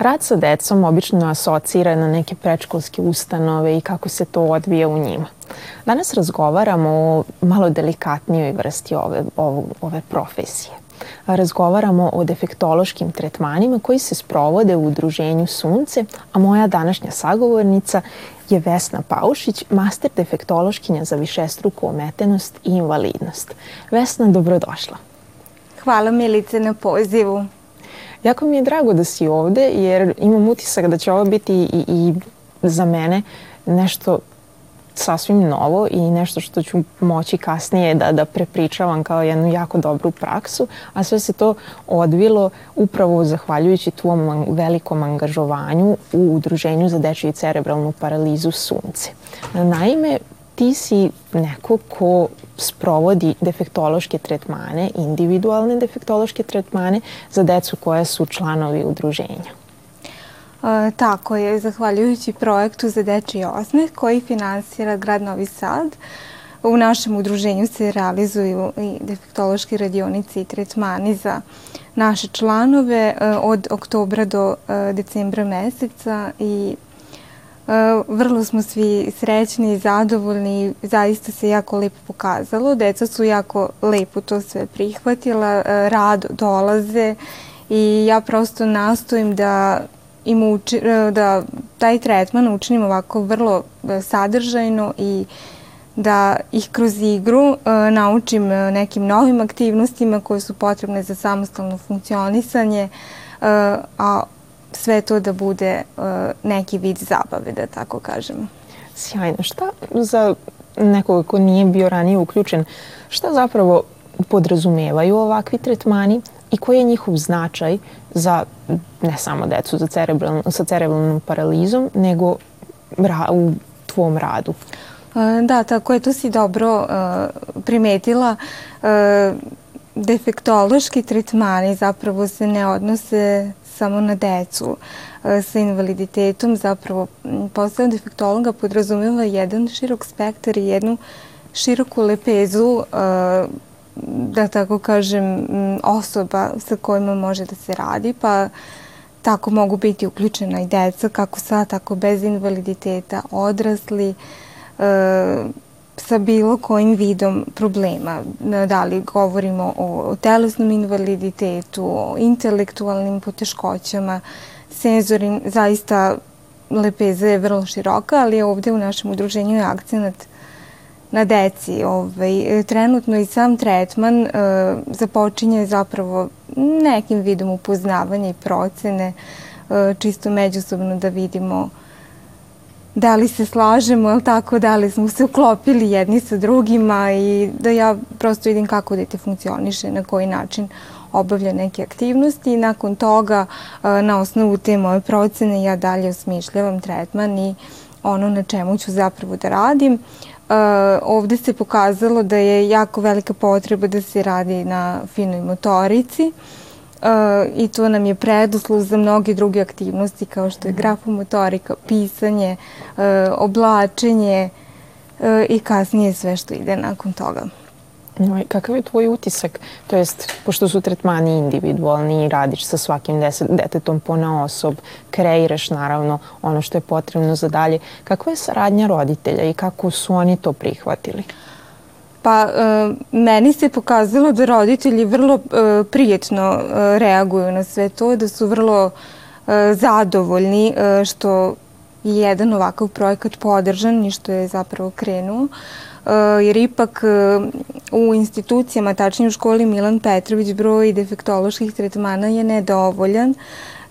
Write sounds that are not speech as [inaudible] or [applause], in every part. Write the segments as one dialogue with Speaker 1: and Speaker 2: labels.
Speaker 1: Rad sa decom obično asocira na neke prečkolske ustanove i kako se to odvija u njima. Danas razgovaramo o malo delikatnijoj vrsti ove, ove, ove profesije. Razgovaramo o defektološkim tretmanima koji se sprovode u udruženju Sunce, a moja današnja sagovornica je Vesna Paušić, master defektološkinja za višestruku ometenost i invalidnost. Vesna, dobrodošla.
Speaker 2: Hvala Milice na pozivu.
Speaker 1: Jako mi je drago da si ovde jer imam utisak da će ovo biti i, i za mene nešto sasvim novo i nešto što ću moći kasnije da, da prepričavam kao jednu jako dobru praksu, a sve se to odvilo upravo zahvaljujući tvom velikom angažovanju u Udruženju za dečju i cerebralnu paralizu Sunce. Naime, ti si neko ko sprovodi defektološke tretmane, individualne defektološke tretmane za decu koja su članovi udruženja.
Speaker 2: E, tako je, zahvaljujući projektu za dečji osmeh koji finansira grad Novi Sad. U našem udruženju se realizuju i defektološki radionici i tretmani za naše članove e, od oktobra do e, decembra meseca i vrlo smo svi srećni i zadovoljni. Zaista se jako lepo pokazalo. Deca su jako lepo to sve prihvatila, rado dolaze i ja prosto nastojim da im uči, e, da taj tretman učinim ovako vrlo e, sadržajno i da ih kroz igru e, naučim nekim novim aktivnostima koje su potrebne za samostalno funkcionisanje, a sve to da bude neki vid zabave, da tako kažemo.
Speaker 1: Sjajno. Šta za nekoga ko nije bio ranije uključen, šta zapravo podrazumevaju ovakvi tretmani? i koji je njihov značaj za ne samo decu za cerebralno, sa cerebralnom paralizom, nego ra, u tvom radu?
Speaker 2: E, da, tako je, to si dobro uh, primetila. Uh, defektološki tretmani zapravo se ne odnose samo na decu uh, sa invaliditetom. Zapravo, posao defektologa podrazumeva jedan širok spektar i jednu široku lepezu uh, da tako kažem, osoba sa kojima može da se radi, pa tako mogu biti uključena i deca, kako sa, tako bez invaliditeta, odrasli, e, sa bilo kojim vidom problema. Da li govorimo o telesnom invaliditetu, o intelektualnim poteškoćama, senzorim, zaista lepeza je vrlo široka, ali ovde u našem udruženju je akcenat na deci. Ovaj, trenutno i sam tretman e, započinje zapravo nekim vidom upoznavanja i procene, e, čisto međusobno da vidimo da li se slažemo, ali tako, da li smo se uklopili jedni sa drugima i da ja prosto vidim kako dete funkcioniše, na koji način obavlja neke aktivnosti i nakon toga e, na osnovu te moje procene ja dalje osmišljavam tretman i ono na čemu ću zapravo da radim. Uh, ovde se pokazalo da je jako velika potreba da se radi na finoj motorici uh, i to nam je preduslov za mnoge druge aktivnosti kao što je grafomotorika, pisanje, uh, oblačenje uh, i kasnije sve što ide nakon toga.
Speaker 1: Kakav je tvoj utisak? To jest, pošto su tretmani individualni i radiš sa svakim detetom po na osob, kreiraš naravno ono što je potrebno za dalje. Kakva je saradnja roditelja i kako su oni to prihvatili?
Speaker 2: Pa, e, meni se pokazalo da roditelji vrlo e, prijetno e, reaguju na sve to, da su vrlo zadovoljni što je jedan ovakav projekat podržan i što je zapravo krenuo. Jer ipak u institucijama, tačnije u školi Milan Petrović, broj defektoloških tretmana je nedovoljan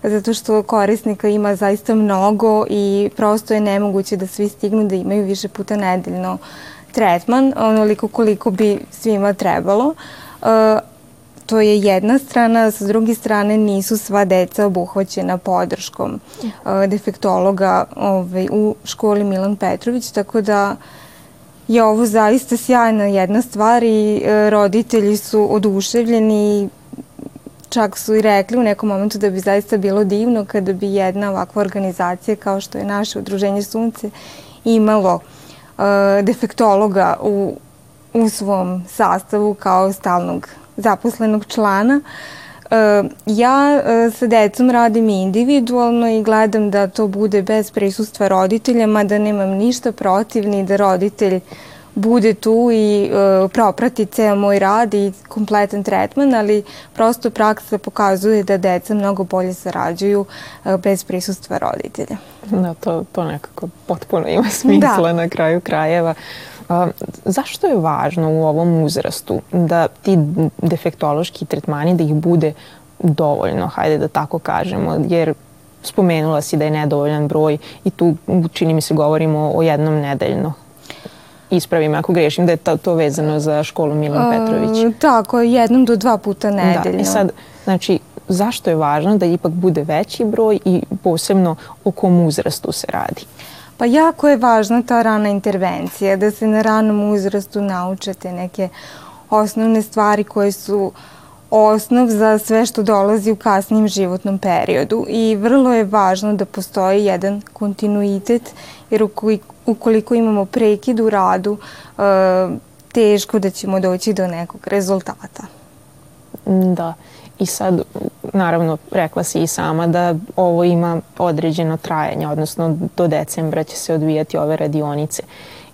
Speaker 2: zato što korisnika ima zaista mnogo i prosto je nemoguće da svi stignu da imaju više puta nedeljno tretman, onoliko koliko bi svima trebalo. Eh, to je jedna strana, sa druge strane nisu sva deca obuhvaćena podrškom defektologa ovaj, u školi Milan Petrović, tako da je ovo zaista sjajna jedna stvar i e, roditelji su oduševljeni čak su i rekli u nekom momentu da bi zaista bilo divno kada bi jedna ovakva organizacija kao što je naše udruženje Sunce imalo uh, defektologa u, u svom sastavu kao stalnog zaposlenog člana. Uh, ja sa decom radim individualno i gledam da to bude bez prisustva roditelja, mada nemam ništa protiv ni da roditelj bude tu i uh, proprati ceo moj rad i kompletan tretman, ali prosto praksa pokazuje da deca mnogo bolje sarađuju uh, bez prisustva roditelja.
Speaker 1: Da, to, to nekako potpuno ima smisla da. na kraju krajeva. A, zašto je važno u ovom uzrastu da ti defektološki tretmani, da ih bude dovoljno, hajde da tako kažemo, jer spomenula si da je nedovoljan broj i tu čini mi se govorimo o jednom nedeljno ispravi me ako grešim, da je to, to vezano za školu Milan Petrović.
Speaker 2: Uh, tako, jednom do dva puta nedeljno.
Speaker 1: Da, i sad, znači, zašto je važno da ipak bude veći broj i posebno o kom uzrastu se radi?
Speaker 2: Pa jako je važna ta rana intervencija, da se na ranom uzrastu naučete neke osnovne stvari koje su osnov za sve što dolazi u kasnijem životnom periodu i vrlo je važno da postoji jedan kontinuitet jer ukoliko imamo prekid u radu e, teško da ćemo doći do nekog rezultata.
Speaker 1: Da. I sad, naravno, rekla si i sama da ovo ima određeno trajanje, odnosno do decembra će se odvijati ove radionice.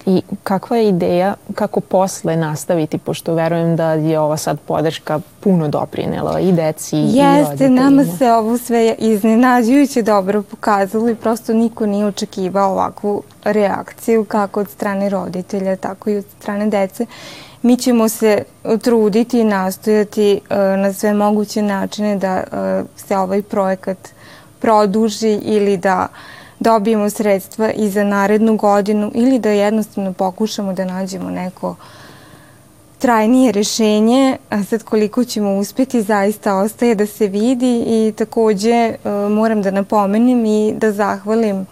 Speaker 1: I kakva je ideja kako posle nastaviti, pošto verujem da je ova sad podrška puno doprinela i deci
Speaker 2: Jeste, i roditeljima. nama se ovo sve iznenađujuće dobro pokazalo i prosto niko nije očekivao ovakvu reakciju kako od strane roditelja, tako i od strane dece. Mi ćemo se truditi i nastojati uh, na sve moguće načine da uh, se ovaj projekat produži ili da dobijemo sredstva i za narednu godinu ili da jednostavno pokušamo da nađemo neko trajnije rešenje, a sad koliko ćemo uspeti zaista ostaje da se vidi i takođe uh, moram da napomenem i da zahvalim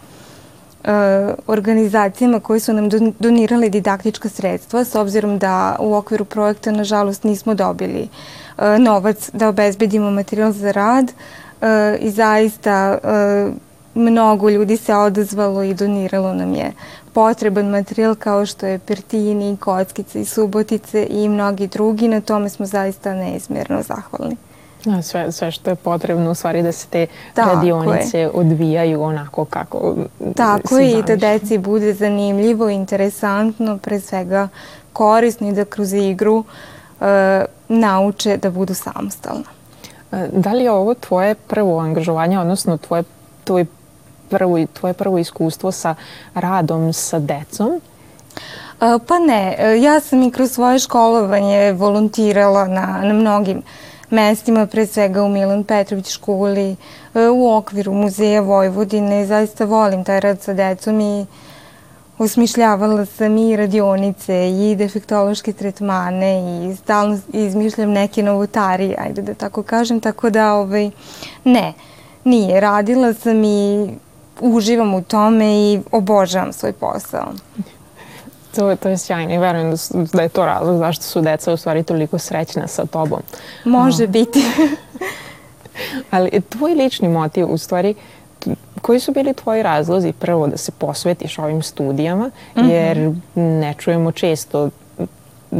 Speaker 2: E, organizacijama koje su nam donirale didaktička sredstva s obzirom da u okviru projekta nažalost nismo dobili e, novac da obezbedimo materijal za rad e, i zaista mnogo ljudi se odazvalo i doniralo nam je potreban materijal kao što je pertini, kockice i subotice i mnogi drugi. Na tome smo zaista neizmjerno zahvalni.
Speaker 1: Da, sve, sve što je potrebno u stvari da se te Tako radionice je. odvijaju onako kako
Speaker 2: Tako je i da deci bude zanimljivo, interesantno, pre svega korisno i da kroz igru e, nauče da budu samostalna.
Speaker 1: E, da li je ovo tvoje prvo angažovanje, odnosno tvoje, tvoj prvo, tvoje prvo iskustvo sa radom sa decom?
Speaker 2: E, pa ne, ja sam i kroz svoje školovanje volontirala na, na mnogim mestima, pre svega u Milan Petrović školi, e, u okviru Muzeja Vojvodine. Zaista volim taj rad sa decom i osmišljavala sam i radionice i defektološke tretmane i stalno izmišljam neke novotarije, ajde da tako kažem, tako da ovaj, ne, nije. Radila sam i uživam u tome i obožavam svoj posao.
Speaker 1: To, to je sjajno i verujem da, su, da je to razlog zašto su deca u stvari toliko srećna sa tobom.
Speaker 2: Može biti. [laughs]
Speaker 1: Ali tvoj lični motiv u stvari koji su bili tvoji razlozi prvo da se posvetiš ovim studijama, mhm. jer ne čujemo često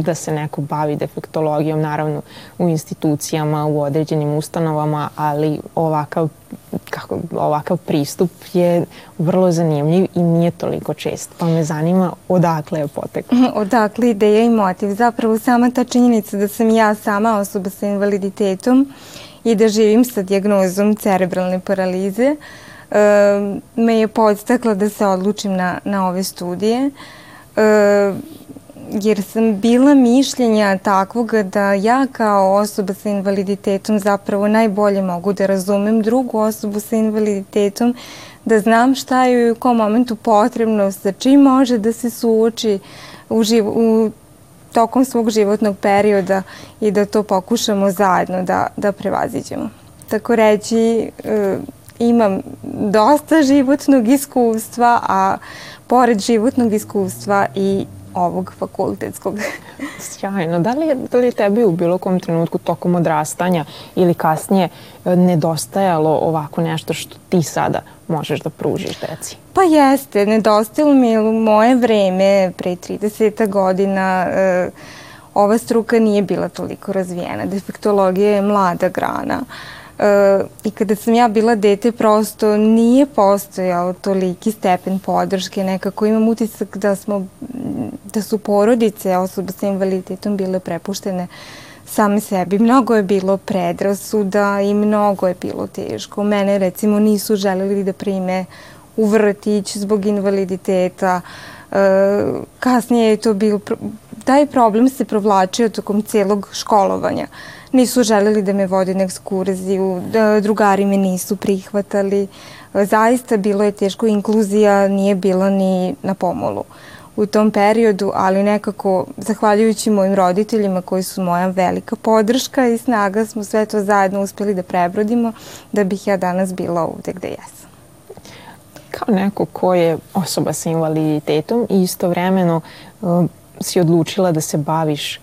Speaker 1: da se neko bavi defektologijom, naravno u institucijama, u određenim ustanovama, ali ovakav, kako, ovakav pristup je vrlo zanimljiv i nije toliko čest. Pa me zanima odakle je poteklo. [laughs]
Speaker 2: Odakle ideja i motiv. Zapravo sama ta činjenica da sam ja sama osoba sa invaliditetom i da živim sa diagnozom cerebralne paralize me je podstakla da se odlučim na, na ove studije jer sam bila mišljenja takvoga da ja kao osoba sa invaliditetom zapravo najbolje mogu da razumem drugu osobu sa invaliditetom, da znam šta je u kom momentu potrebno, sa čim može da se suoči u, živ u tokom svog životnog perioda i da to pokušamo zajedno da, da prevaziđemo. Tako reći, e, imam dosta životnog iskustva, a pored životnog iskustva i ovog fakultetskog. [laughs]
Speaker 1: Sjajno. Da li, je, da li je tebi u bilo kom trenutku tokom odrastanja ili kasnije e, nedostajalo ovako nešto što ti sada možeš da pružiš deci?
Speaker 2: Pa jeste. Nedostajalo mi je u moje vreme, pre 30 godina, e, ova struka nije bila toliko razvijena. Defektologija je mlada grana. E, I kada sam ja bila dete, prosto nije postojao toliki stepen podrške. Nekako imam utisak da, smo, da su porodice osoba sa invaliditetom bile prepuštene same sebi. Mnogo je bilo predrasuda i mnogo je bilo teško. Mene recimo nisu želeli da prime u vrtić zbog invaliditeta. E, kasnije je to bio, taj problem se provlačio tokom celog školovanja. Nisu želeli da me vode na ekskurziju, da drugari me nisu prihvatali. Zaista bilo je teško, inkluzija nije bila ni na pomolu u tom periodu, ali nekako, zahvaljujući mojim roditeljima koji su moja velika podrška i snaga, smo sve to zajedno uspeli da prebrodimo da bih ja danas bila ovde gde jesam.
Speaker 1: Kao neko ko je osoba sa invaliditetom i istovremeno uh, si odlučila da se baviš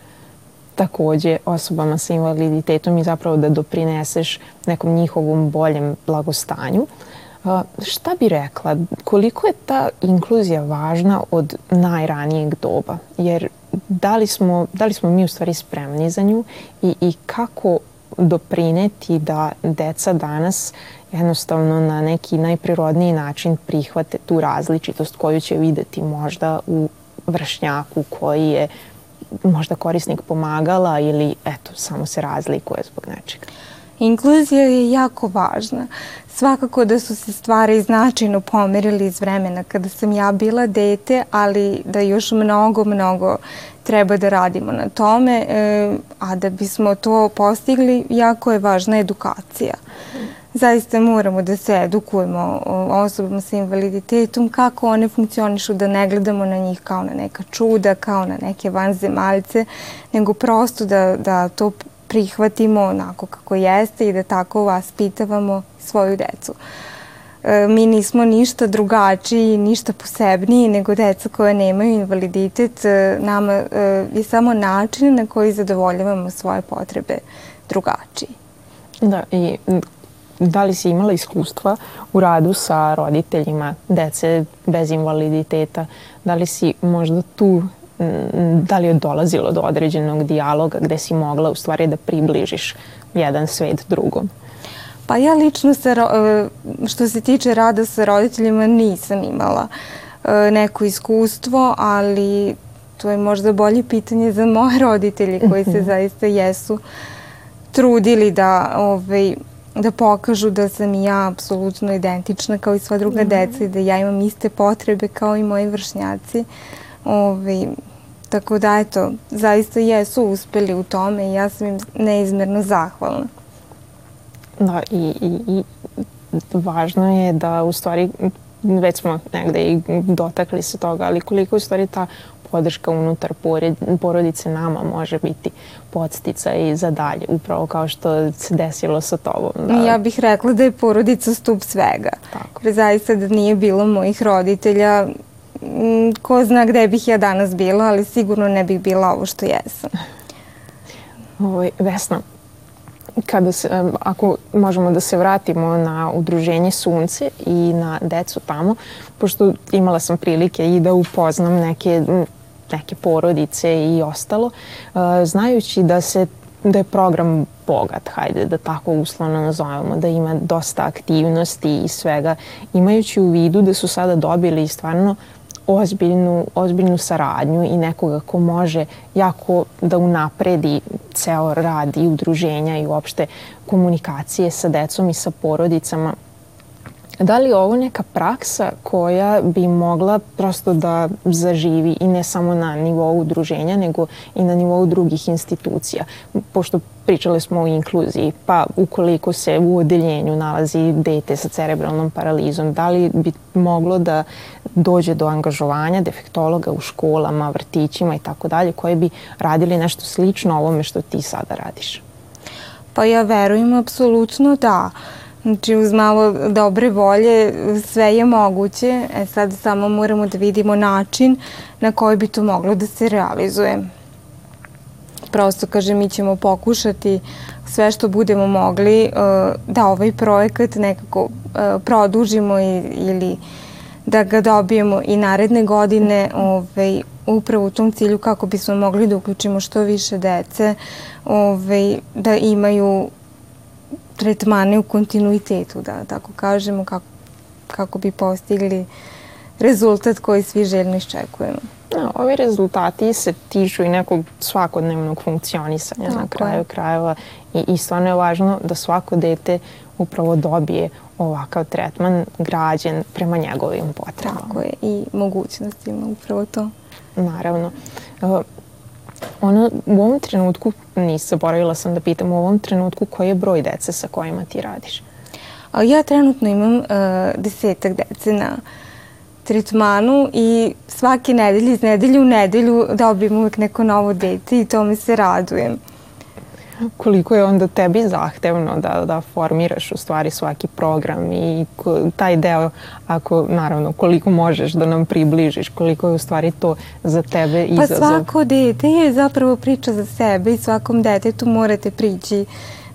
Speaker 1: takođe osobama sa invaliditetom i zapravo da doprineseš nekom njihovom boljem blagostanju. Šta bi rekla, koliko je ta inkluzija važna od najranijeg doba? Jer da li smo, da li smo mi u stvari spremni za nju i, i kako doprineti da deca danas jednostavno na neki najprirodniji način prihvate tu različitost koju će videti možda u vršnjaku koji je možda korisnik pomagala ili eto, samo se razlikuje zbog nečega.
Speaker 2: Inkluzija je jako važna. Svakako da su se stvari značajno pomerili iz vremena kada sam ja bila dete, ali da još mnogo, mnogo treba da radimo na tome, e, a da bismo to postigli, jako je važna edukacija. Zaista moramo da se edukujemo osobama sa invaliditetom, kako one funkcionišu, da ne gledamo na njih kao na neka čuda, kao na neke vanzemaljce, nego prosto da, da to prihvatimo onako kako jeste i da tako vaspitavamo svoju decu. E, mi nismo ništa drugačiji, ništa posebniji nego deca koja nemaju invaliditet. E, nama e, je samo način na koji zadovoljavamo svoje potrebe drugačiji.
Speaker 1: Da, i da li si imala iskustva u radu sa roditeljima dece bez invaliditeta? Da li si možda tu da li je dolazilo do određenog dijaloga gde si mogla u stvari da približiš jedan svet drugom?
Speaker 2: Pa ja lično sa, e, što se tiče rada sa roditeljima nisam imala e, neko iskustvo, ali to je možda bolje pitanje za moje roditelje koji se mhm. zaista jesu trudili da ovaj, da pokažu da sam i ja apsolutno identična kao i sva druga mm. deca i da ja imam iste potrebe kao i moji vršnjaci. Ove, ovaj, tako da, eto, zaista jesu uspeli u tome i ja sam im neizmerno zahvalna.
Speaker 1: Da, i, i, i važno je da u stvari već smo negde i dotakli se toga, ali koliko u stvari ta podrška unutar porodice nama može biti podstica i za dalje, upravo kao što se desilo sa tobom.
Speaker 2: Da... Ja bih rekla da je porodica stup svega. Tako. Jer zaista da nije bilo mojih roditelja, ko zna gde bih ja danas bila, ali sigurno ne bih bila ovo što jesam. [laughs]
Speaker 1: Ovoj, Vesna, kada se, ako možemo da se vratimo na udruženje Sunce i na decu tamo, pošto imala sam prilike i da upoznam neke neke porodice i ostalo, uh, znajući da se da je program bogat, hajde da tako uslovno nazovemo, da ima dosta aktivnosti i svega, imajući u vidu da su sada dobili stvarno ozbiljnu, ozbiljnu saradnju i nekoga ko može jako da unapredi ceo rad i udruženja i uopšte komunikacije sa decom i sa porodicama Da li je ovo neka praksa koja bi mogla prosto da zaživi i ne samo na nivou udruženja, nego i na nivou drugih institucija? Pošto pričali smo o inkluziji, pa ukoliko se u odeljenju nalazi dete sa cerebralnom paralizom, da li bi moglo da dođe do angažovanja defektologa u školama, vrtićima i tako dalje, koje bi radili nešto slično ovome što ti sada radiš?
Speaker 2: Pa ja verujem apsolutno da. Uh, Znači, uz malo dobre volje sve je moguće. E sad samo moramo da vidimo način na koji bi to moglo da se realizuje. Prosto, kažem, mi ćemo pokušati sve što budemo mogli uh, da ovaj projekat nekako uh, produžimo ili da ga dobijemo i naredne godine ovaj, upravo u tom cilju kako bismo mogli da uključimo što više dece ovaj, da imaju tretmane u kontinuitetu, da tako kažemo, kako, kako bi postigli rezultat koji svi željno iščekujemo.
Speaker 1: No, ovi rezultati se tiču i nekog svakodnevnog funkcionisanja Tako na kraju je. krajeva i, i stvarno je važno da svako dete upravo dobije ovakav tretman građen prema njegovim potrebama.
Speaker 2: Tako je i mogućnostima upravo to.
Speaker 1: Naravno. Ono, u ovom trenutku, nisam zaboravila sam da pitam, u ovom trenutku koji je broj dece sa kojima ti radiš?
Speaker 2: Ja trenutno imam uh, desetak dece na tretmanu i svake nedelje, iz nedelje u nedelju dobijem uvek neko novo dete i tome se radujem
Speaker 1: koliko je onda tebi zahtevno da, da formiraš u stvari svaki program i taj deo, ako naravno koliko možeš da nam približiš, koliko je u stvari to za tebe
Speaker 2: pa izazov. Pa svako dete je zapravo priča za sebe i svakom detetu morate prići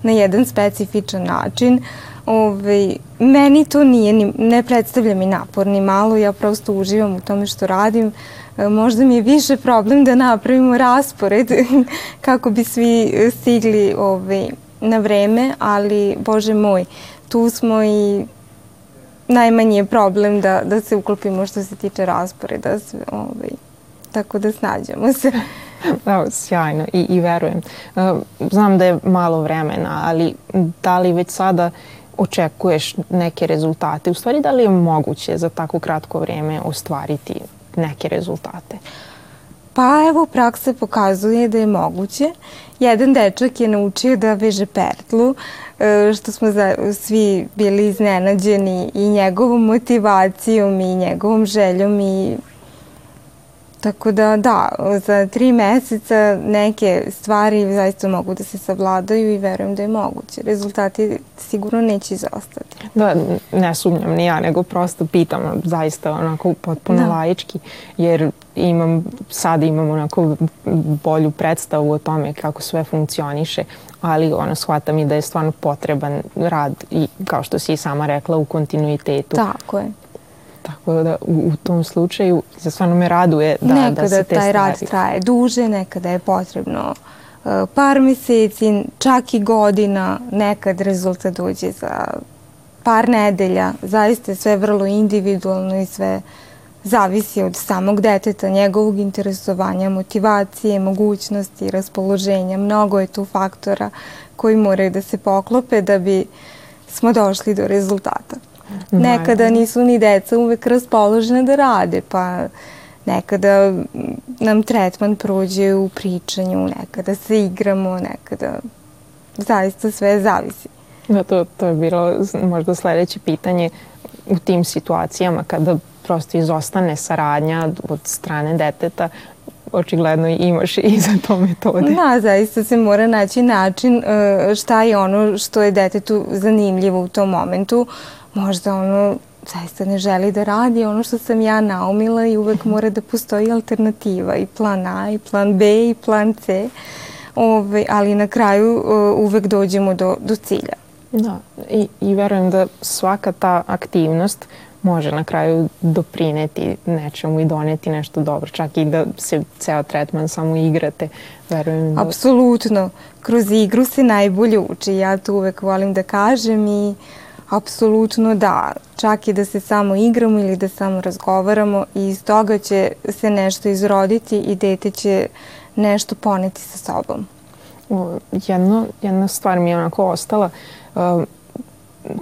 Speaker 2: na jedan specifičan način. Ove, ovaj, meni to nije, ne predstavlja mi napor ni malo, ja prosto uživam u tome što radim. E, možda mi je više problem da napravimo raspored [laughs] kako bi svi stigli ovaj, na vreme, ali Bože moj, tu smo i najmanji je problem da, da se uklopimo što se tiče rasporeda, sve, ovaj, tako da snađemo se. [laughs]
Speaker 1: Da, sjajno i, i verujem. E, znam da je malo vremena, ali da li već sada očekuješ neke rezultate? U stvari, da li je moguće za tako kratko vreme ostvariti neke rezultate?
Speaker 2: Pa evo, praksa pokazuje da je moguće. Jedan dečak je naučio da veže pertlu, e, što smo svi bili iznenađeni i njegovom motivacijom i njegovom željom i Tako da, da, za tri meseca neke stvari zaista mogu da se savladaju i verujem da je moguće. Rezultati sigurno neće izostati.
Speaker 1: Da, ne sumnjam ni ja, nego prosto pitam zaista onako potpuno da. laički, jer imam, sad imam onako bolju predstavu o tome kako sve funkcioniše, ali ono, shvatam i da je stvarno potreban rad i kao što si i sama rekla u kontinuitetu.
Speaker 2: Tako je.
Speaker 1: Tako da u, u tom slučaju za stvarno me raduje da,
Speaker 2: nekada
Speaker 1: da se te
Speaker 2: taj rad traje duže, nekada je potrebno uh, par meseci, čak i godina, nekad rezultat dođe za par nedelja. Zaista je sve vrlo individualno i sve zavisi od samog deteta, njegovog interesovanja, motivacije, mogućnosti, raspoloženja. Mnogo je tu faktora koji moraju da se poklope da bi smo došli do rezultata. Nekada nisu ni deca uvek raspoložene da rade, pa nekada nam tretman prođe u pričanju, nekada se igramo, nekada zaista sve zavisi.
Speaker 1: Da, to, to je bilo možda sledeće pitanje u tim situacijama kada prosto izostane saradnja od strane deteta, očigledno imaš i za to metode.
Speaker 2: Da, zaista se mora naći način e, šta je ono što je detetu zanimljivo u tom momentu možda ono zaista ne želi da radi ono što sam ja naumila i uvek mora da postoji alternativa i plan A i plan B i plan C. Ove, ali na kraju uh, uvek dođemo do, do cilja.
Speaker 1: Da, i, i verujem da svaka ta aktivnost može na kraju doprineti nečemu i doneti nešto dobro, čak i da se ceo tretman samo igrate, verujem da...
Speaker 2: Apsolutno, kroz igru se najbolje uči, ja to uvek volim da kažem i uh, Apsolutno da. Čak i da se samo igramo ili da samo razgovaramo i iz toga će se nešto izroditi i dete će nešto poneti sa sobom.
Speaker 1: Jedno, jedna stvar mi je onako ostala. Uh,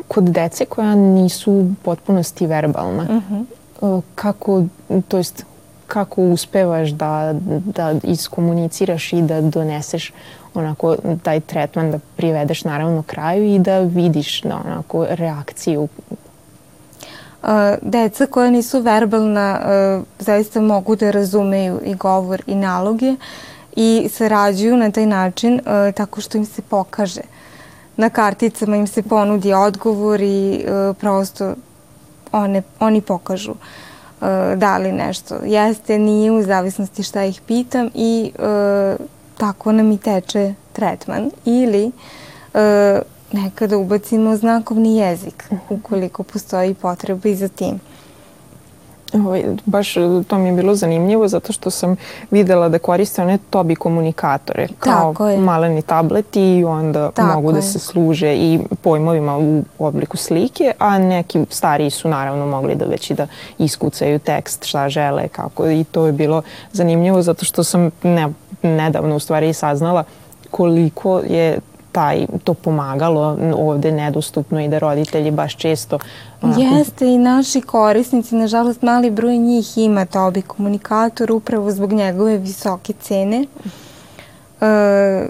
Speaker 1: kod dece koja nisu u potpunosti verbalna, uh mhm. -huh. uh, kako, to jest kako uspevaš da, da iskomuniciraš i da doneseš onako taj tretman da privedeš naravno kraju i da vidiš da, onako reakciju
Speaker 2: deca koja nisu verbalna zaista mogu da razumeju i govor i naloge i sarađuju na taj način tako što im se pokaže. Na karticama im se ponudi odgovor i prosto one, oni pokažu da li nešto jeste, nije, u zavisnosti šta ih pitam i tako nam i teče tretman ili e, nekada ubacimo znakovni jezik ukoliko postoji potreba i za tim.
Speaker 1: Ovaj, baš to mi je bilo zanimljivo zato što sam videla da koriste one Tobi komunikatore kao maleni tableti i onda Tako mogu da je. da se služe i pojmovima u obliku slike, a neki stariji su naravno mogli da već i da iskucaju tekst šta žele kako i to je bilo zanimljivo zato što sam ne, nedavno u stvari saznala koliko je taj, to pomagalo ovde nedostupno i da roditelji baš često...
Speaker 2: Onako... Jeste i naši korisnici, nažalost mali broj njih ima Tobi komunikator upravo zbog njegove visoke cene. E,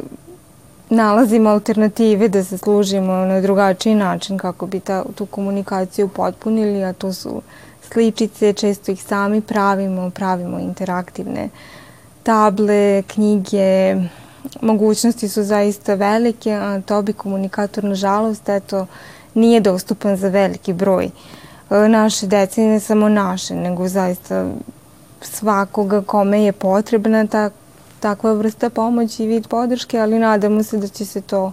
Speaker 2: nalazimo alternative da se služimo na drugačiji način kako bi ta, tu komunikaciju potpunili, a to su sličice, često ih sami pravimo, pravimo interaktivne table, knjige, mogućnosti su zaista velike, a to bi komunikator, nažalost, eto, nije dostupan za veliki broj e, naše dece, ne samo naše, nego zaista svakoga kome je potrebna ta, takva vrsta pomoći i vid podrške, ali nadamo se da će se to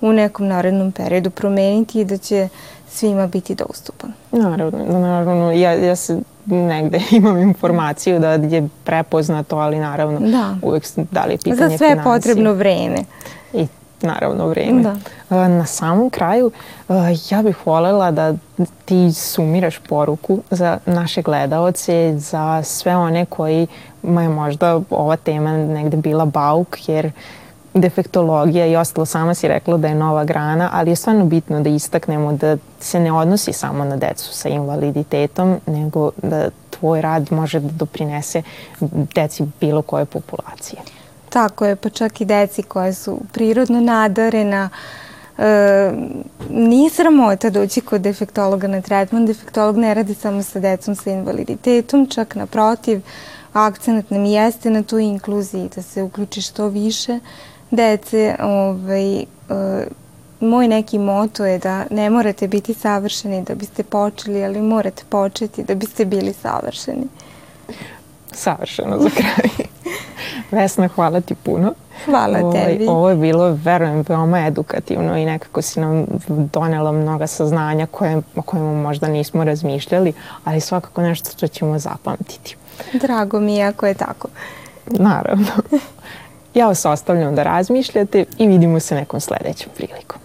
Speaker 2: u nekom narednom periodu promeniti i da će svima biti dostupan.
Speaker 1: Naravno, naravno. Ja, ja se negde [laughs] imam informaciju da je prepoznato, ali naravno da. uvek da li je pitanje
Speaker 2: Za sve je potrebno vreme.
Speaker 1: I naravno vreme. Da. Na samom kraju ja bih volela da ti sumiraš poruku za naše gledaoce, za sve one koji je možda ova tema negde bila bauk, jer uh, defektologija i ostalo, sama si rekla da je nova grana, ali je stvarno bitno da istaknemo da se ne odnosi samo na decu sa invaliditetom, nego da tvoj rad može da doprinese deci bilo koje populacije.
Speaker 2: Tako je, pa čak i deci koje su prirodno nadarena, E, nije sramota doći kod defektologa na tretman. Defektolog ne radi samo sa decom sa invaliditetom, čak naprotiv, akcenat nam jeste na tu inkluziji, da se uključi što više dece, ovaj, uh, moj neki moto je da ne morate biti savršeni da biste počeli, ali morate početi da biste bili savršeni.
Speaker 1: Savršeno za kraj. [laughs] Vesna, hvala ti puno.
Speaker 2: Hvala ovo, tebi.
Speaker 1: Ovo je bilo, verujem, veoma edukativno i nekako si nam donela mnoga saznanja koje, o kojima možda nismo razmišljali, ali svakako nešto što ćemo zapamtiti.
Speaker 2: Drago mi je ako je tako.
Speaker 1: Naravno. [laughs] Ja vas ostavljam da razmišljate i vidimo se nekom sledećom prilikom.